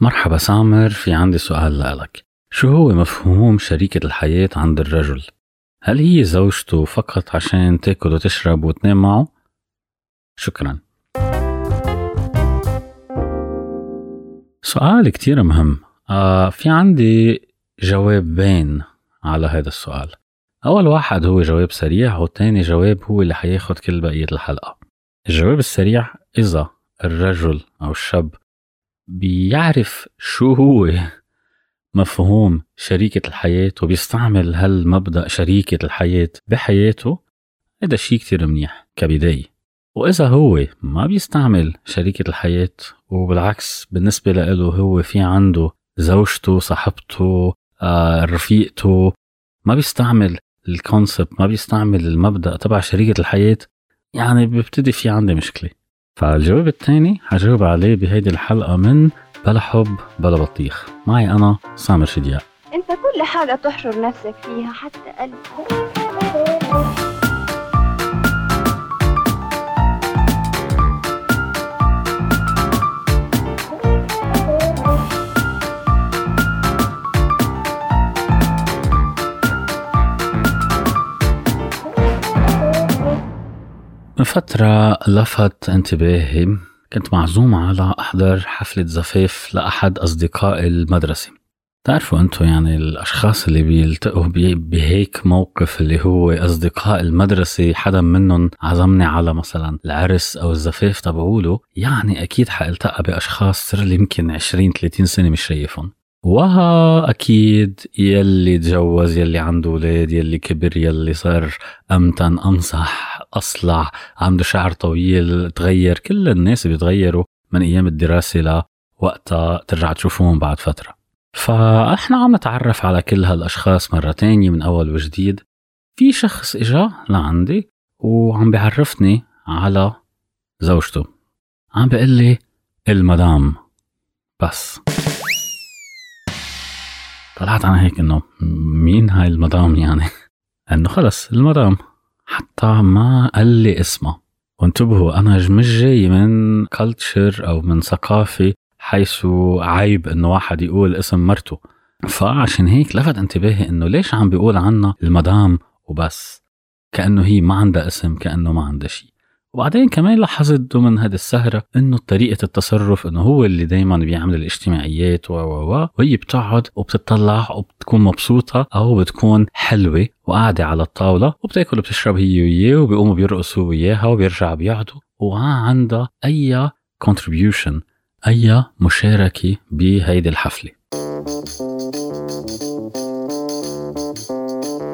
مرحبا سامر في عندي سؤال لك شو هو مفهوم شريكة الحياة عند الرجل؟ هل هي زوجته فقط عشان تأكل وتشرب وتنام معه؟ شكرا. سؤال كتير مهم. آه في عندي جوابين على هذا السؤال. أول واحد هو جواب سريع والتاني جواب هو اللي حياخد كل بقية الحلقة. الجواب السريع إذا الرجل أو الشاب بيعرف شو هو مفهوم شريكة الحياة وبيستعمل هالمبدأ شريكة الحياة بحياته هذا شيء كتير منيح كبداية. وإذا هو ما بيستعمل شريكة الحياة وبالعكس بالنسبة له هو في عنده زوجته صاحبته آه رفيقته ما بيستعمل الكونسبت ما بيستعمل المبدأ تبع شريكة الحياة يعني بيبتدي في عندي مشكلة. فالجواب الثاني حجاوب عليه بهيدي الحلقة من بلا حب بلا بطيخ. معي أنا سامر شدياء أنت كل حاجة تحشر نفسك فيها حتى قلبك. فترة لفت انتباهي كنت معزوم على أحضر حفلة زفاف لأحد أصدقاء المدرسة. تعرفوا أنتوا يعني الأشخاص اللي بيلتقوا بهيك موقف اللي هو أصدقاء المدرسة حدا منهم عزمني على مثلا العرس أو الزفاف تبعوله يعني أكيد حألتقى بأشخاص صار لي يمكن 20 30 سنة مش شايفهم. وها أكيد يلي تجوز يلي عنده أولاد يلي كبر يلي صار أمتن أمصح أصلع عنده شعر طويل تغير كل الناس بيتغيروا من أيام الدراسة لوقتها ترجع تشوفهم بعد فترة. فإحنا عم نتعرف على كل هالأشخاص مرة تانية من أول وجديد. في شخص إجا لعندي وعم بيعرفني على زوجته. عم بيقول لي المدام بس. طلعت أنا هيك إنه مين هاي المدام يعني؟ إنه خلص المدام. حتى ما قال لي اسمها. وانتبهوا أنا مش جاي من كلتشر أو من ثقافة حيث عيب إنه واحد يقول اسم مرته. فعشان هيك لفت انتباهي إنه ليش عم بيقول عنا المدام وبس؟ كأنه هي ما عندها اسم كأنه ما عندها شيء وبعدين كمان لاحظت ضمن هذه السهرة إنه طريقة التصرف إنه هو اللي دايما بيعمل الاجتماعيات و و و وهي بتقعد وبتطلع وبتكون مبسوطة أو بتكون حلوة وقاعدة على الطاولة وبتأكل وبتشرب هي وياه وبيقوموا بيرقصوا وياها وبيرجعوا بيقعدوا وما عندها أي contribution أي مشاركة بهيدي الحفلة.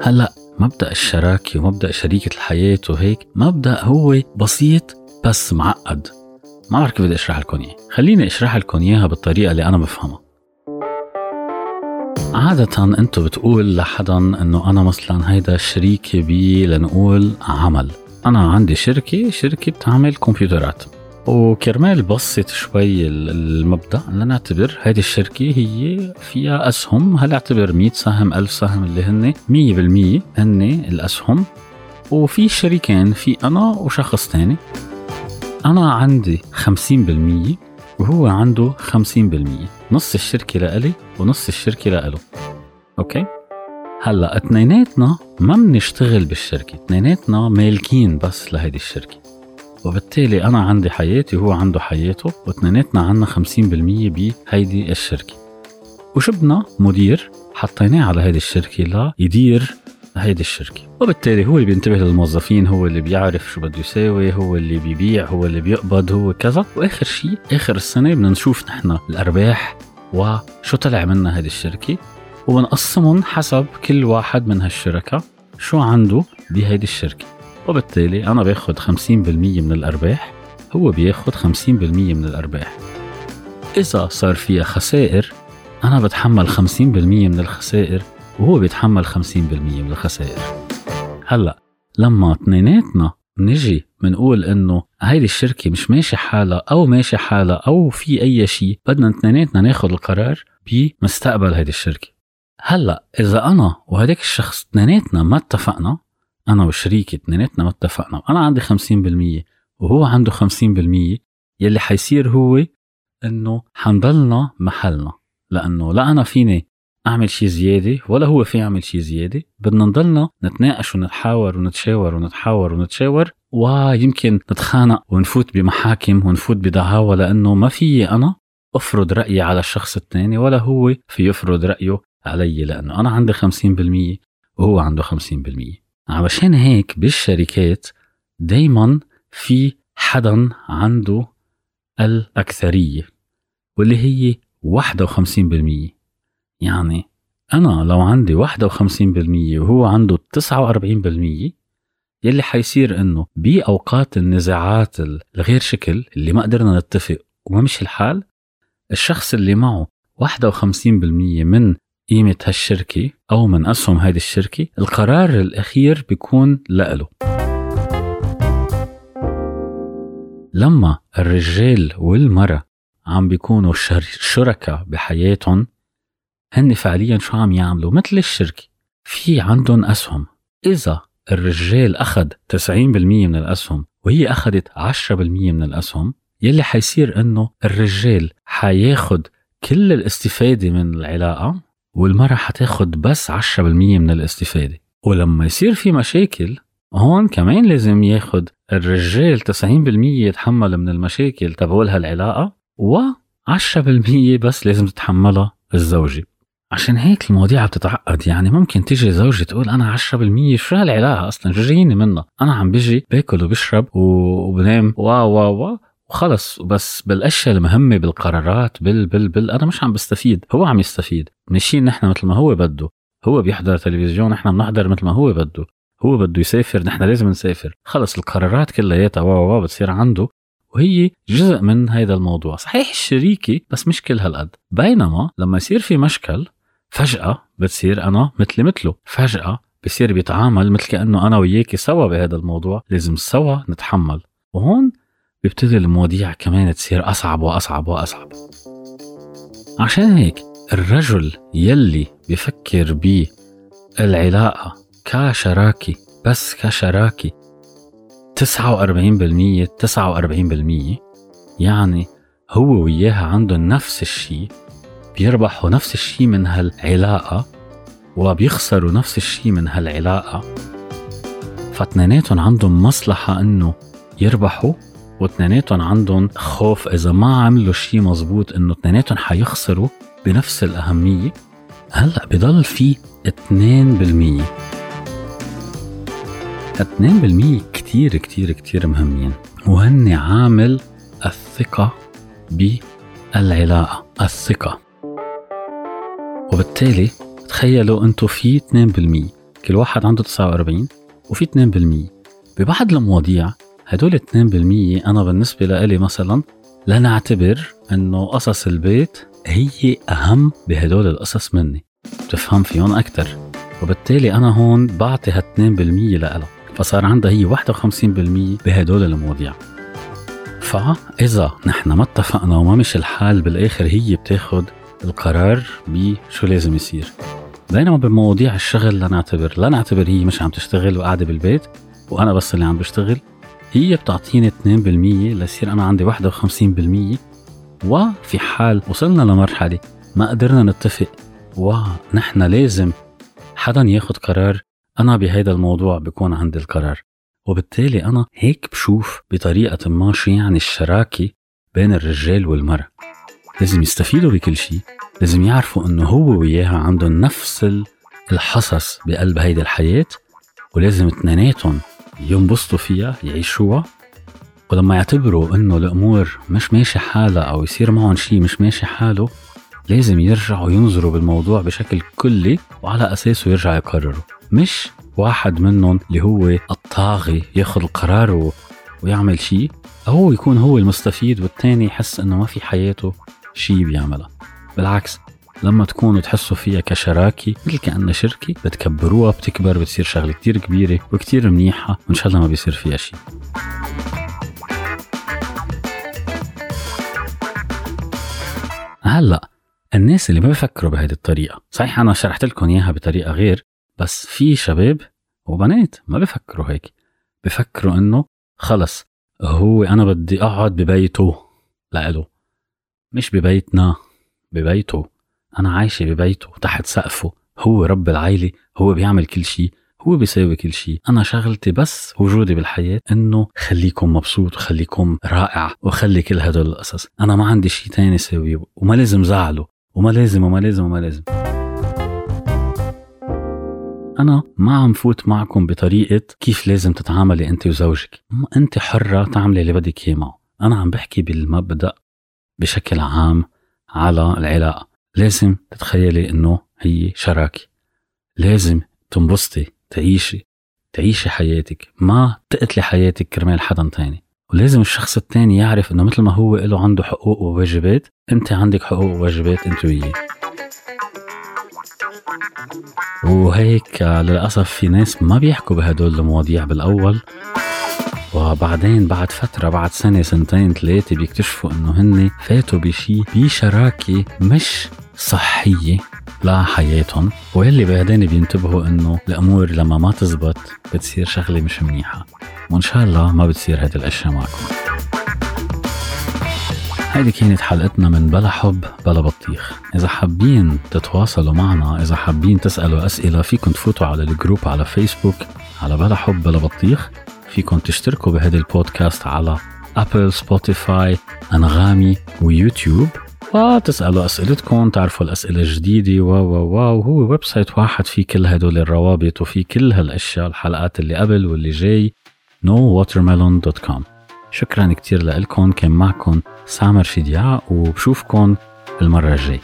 هلأ مبدأ الشراكة ومبدأ شريكة الحياة وهيك مبدأ هو بسيط بس معقد. ما بعرف كيف بدي أشرح لكم إياه. خليني أشرح لكم إياها بالطريقة اللي أنا بفهمها. عادة أنتو بتقول لحدا إنه أنا مثلا هيدا شريكي ب لنقول عمل. أنا عندي شركة شركة بتعمل كمبيوترات. وكرمال بسط شوي المبدأ. لنعتبر هذه الشركة هي فيها أسهم. هل أعتبر 100 سهم 1000 سهم اللي هن؟ 100% هن الأسهم. وفي شريكين في أنا وشخص تاني. أنا عندي 50% وهو عنده 50% نص الشركة لإلي ونص الشركة لإله. أوكي؟ هلأ اثنيناتنا ما بنشتغل بالشركة. اثنيناتنا مالكين بس لهيدي الشركة. وبالتالي أنا عندي حياتي وهو عنده حياته واثنيناتنا عنا 50% بهيدي الشركة. وشبنا مدير حطيناه على هيدي الشركة ليدير هيدي الشركة. وبالتالي هو اللي بينتبه للموظفين هو اللي بيعرف شو بده يساوي هو اللي بيبيع هو اللي بيقبض هو كذا. وآخر شيء آخر السنة بدنا نشوف نحن الأرباح وشو طلع منها هيدي الشركة. وبنقسمهم حسب كل واحد من هالشركة شو عنده بهيدي الشركة. وبالتالي أنا باخد 50% من الأرباح هو بياخد 50% من الأرباح. إذا صار فيها خسائر أنا بتحمل 50% من الخسائر وهو بيتحمل 50% من الخسائر. هلأ لما اثنيناتنا نجي بنقول إنه هيدي الشركة مش ماشي حالها أو ماشي حالها أو في أي شيء بدنا اثنيناتنا ناخذ القرار بمستقبل هيدي الشركة. هلأ إذا أنا وهداك الشخص اثنيناتنا ما اتفقنا أنا وشريكي اثنيناتنا ما اتفقنا أنا عندي 50% وهو عنده 50% يلي حيصير هو إنه حنضلنا محلنا لأنه لا أنا فيني أعمل شيء زيادة ولا هو في يعمل شيء زيادة بدنا نضلنا نتناقش ونتحاور ونتشاور ونتحاور ونتشاور ويمكن نتخانق ونفوت بمحاكم ونفوت بدعاوى لأنه ما في أنا أفرض رأيي على الشخص الثاني ولا هو في يفرض رأيه علي لأنه أنا عندي 50% وهو عنده 50% علشان هيك بالشركات دايما في حدا عنده الأكثرية واللي هي 51% يعني أنا لو عندي 51% وهو عنده 49% يلي حيصير إنه بأوقات النزاعات الغير شكل اللي ما قدرنا نتفق وما مشي الحال الشخص اللي معه 51% من قيمة هالشركة أو من أسهم هذه الشركة القرار الأخير بيكون لإله. لما الرجال والمرأة عم بيكونوا شركاء بحياتهم هن فعليا شو عم يعملوا؟ مثل الشركة في عندهم أسهم. إذا الرجال أخذ 90% من الأسهم وهي أخذت 10% من الأسهم يلي حيصير إنه الرجال حياخد كل الاستفادة من العلاقة. والمرأة حتاخد بس 10% من الاستفادة. ولما يصير في مشاكل هون كمان لازم ياخد الرجال 90% يتحمل من المشاكل تبعول هالعلاقة و 10% بس لازم تتحملها الزوجة. عشان هيك المواضيع بتتعقد يعني ممكن تيجي زوجة تقول أنا 10% شو هالعلاقة أصلا؟ شو جاييني منها. أنا عم بيجي باكل وبشرب وبنام. وا وا وا وخلص بس بالأشياء المهمة بالقرارات بال بال بال أنا مش عم بستفيد هو عم يستفيد. ماشيين نحن مثل ما هو بده. هو بيحضر تلفزيون نحن بنحضر مثل ما هو بده. هو بده يسافر نحن لازم نسافر. خلص القرارات كلياتها وا وا بتصير عنده. وهي جزء من هذا الموضوع. صحيح الشريكة بس مش كل هالقد. بينما لما يصير في مشكل فجأة بتصير أنا مثلي مثله. فجأة بصير بيتعامل مثل كأنه أنا وياكي سوا بهذا الموضوع. لازم سوا نتحمل. وهون بيبتدي المواضيع كمان تصير أصعب وأصعب وأصعب. عشان هيك الرجل يلي بفكر بالعلاقة كشراكة بس كشراكة 49% 49% يعني هو وياها عندهم نفس الشيء بيربحوا نفس الشيء من هالعلاقة وبيخسروا نفس الشيء من هالعلاقة. فاثنيناتهم عندهم مصلحة إنه يربحوا واثنيناتهم عندهم خوف إذا ما عملوا شيء مزبوط إنه اثنيناتهم حيخسروا بنفس الأهمية. هلأ بضل في 2% 2% كتير كتير كتير مهمين. وهن عامل الثقة بالعلاقة الثقة. وبالتالي تخيلوا أنتم في 2% كل واحد عنده 49 وفي 2% ببعض المواضيع هدول 2% أنا بالنسبة لإلي مثلا لنعتبر إنه قصص البيت هي أهم بهدول القصص مني. بتفهم فيهم أكثر وبالتالي أنا هون بعطي ها 2% لها فصار عندها هي 51% بهدول المواضيع. فإذا نحن ما اتفقنا وما مش الحال بالآخر هي بتاخد القرار بشو لازم يصير. بينما بمواضيع الشغل لنعتبر لنعتبر هي مش عم تشتغل وقاعدة بالبيت وأنا بس اللي عم بشتغل. هي بتعطيني 2% ليصير أنا عندي 51% وفي حال وصلنا لمرحلة ما قدرنا نتفق. ونحن لازم حدا ياخد قرار. أنا بهيدا الموضوع بكون عندي القرار. وبالتالي أنا هيك بشوف بطريقة ما شو يعني الشراكة بين الرجال والمرأة. لازم يستفيدوا بكل شيء لازم يعرفوا إنه هو وياها عندهم نفس الحصص بقلب هيدي الحياة. ولازم اثنيناتهم ينبسطوا فيها يعيشوها. ولما يعتبروا إنه الأمور مش ماشي حالها أو يصير معهم شيء مش ماشي حاله لازم يرجعوا ينظروا بالموضوع بشكل كلي وعلى أساسه يرجعوا يقرروا. مش واحد منهم اللي هو الطاغي ياخذ القرار ويعمل شيء هو يكون هو المستفيد والتاني يحس إنه ما في حياته شيء بيعملها. بالعكس لما تكونوا تحسوا فيها كشراكة مثل كأنها شركة بتكبروها بتكبر بتصير شغلة كتير كبيرة وكتير منيحة وإن شاء الله ما بيصير فيها شيء. هلأ الناس اللي ما بفكروا بهذه الطريقة صحيح أنا شرحت لكم إياها بطريقة غير بس في شباب وبنات ما بفكروا هيك. بفكروا إنه خلص هو أنا بدي أقعد ببيته لإله. مش ببيتنا ببيته. أنا عايشة ببيته تحت سقفه. هو رب العيلة هو بيعمل كل شيء هو بيساوي كل شيء أنا شغلتي بس وجودي بالحياة إنه خليكم مبسوط وخليكم رائع وخلي كل هدول القصص. أنا ما عندي شيء تاني ساويه وما لازم زعله وما لازم وما لازم وما لازم. أنا ما عم فوت معكم بطريقة كيف لازم تتعاملي أنت وزوجك. أنت حرة تعملي اللي بدك إياه معه. أنا عم بحكي بالمبدأ بشكل عام على العلاقة. لازم تتخيلي أنه هي شراكة. لازم تنبسطي تعيشي تعيشي حياتك. ما تقتلي حياتك كرمال حدا تاني. ولازم الشخص التاني يعرف إنه مثل ما هو له عنده حقوق وواجبات أنت عندك حقوق وواجبات أنت وياه. وهيك للأسف في ناس ما بيحكوا بهدول المواضيع بالأول. وبعدين بعد فترة بعد سنة سنتين ثلاثة بيكتشفوا إنه هن فاتوا بشي بشراكة مش صحية لحياتهم واللي بعدين بينتبهوا إنه الأمور لما ما تزبط بتصير شغلة مش منيحة. وإن شاء الله ما بتصير هذه الأشياء معكم. هيدي كانت حلقتنا من بلا حب بلا بطيخ. إذا حابين تتواصلوا معنا إذا حابين تسألوا أسئلة فيكم تفوتوا على ال group على فيسبوك على بلا حب بلا بطيخ. فيكم تشتركوا بهذا البودكاست على أبل سبوتيفاي أنغامي ويوتيوب. وتسألوا أسئلتكم تعرفوا الأسئلة الجديدة و و و وهو website واحد فيه كل هدول الروابط وفي كل هالأشياء الحلقات اللي قبل واللي جاي. nowatermelon.com شكرا كتير لكم كان معكم سامر شدياع وبشوفكم المرة الجاي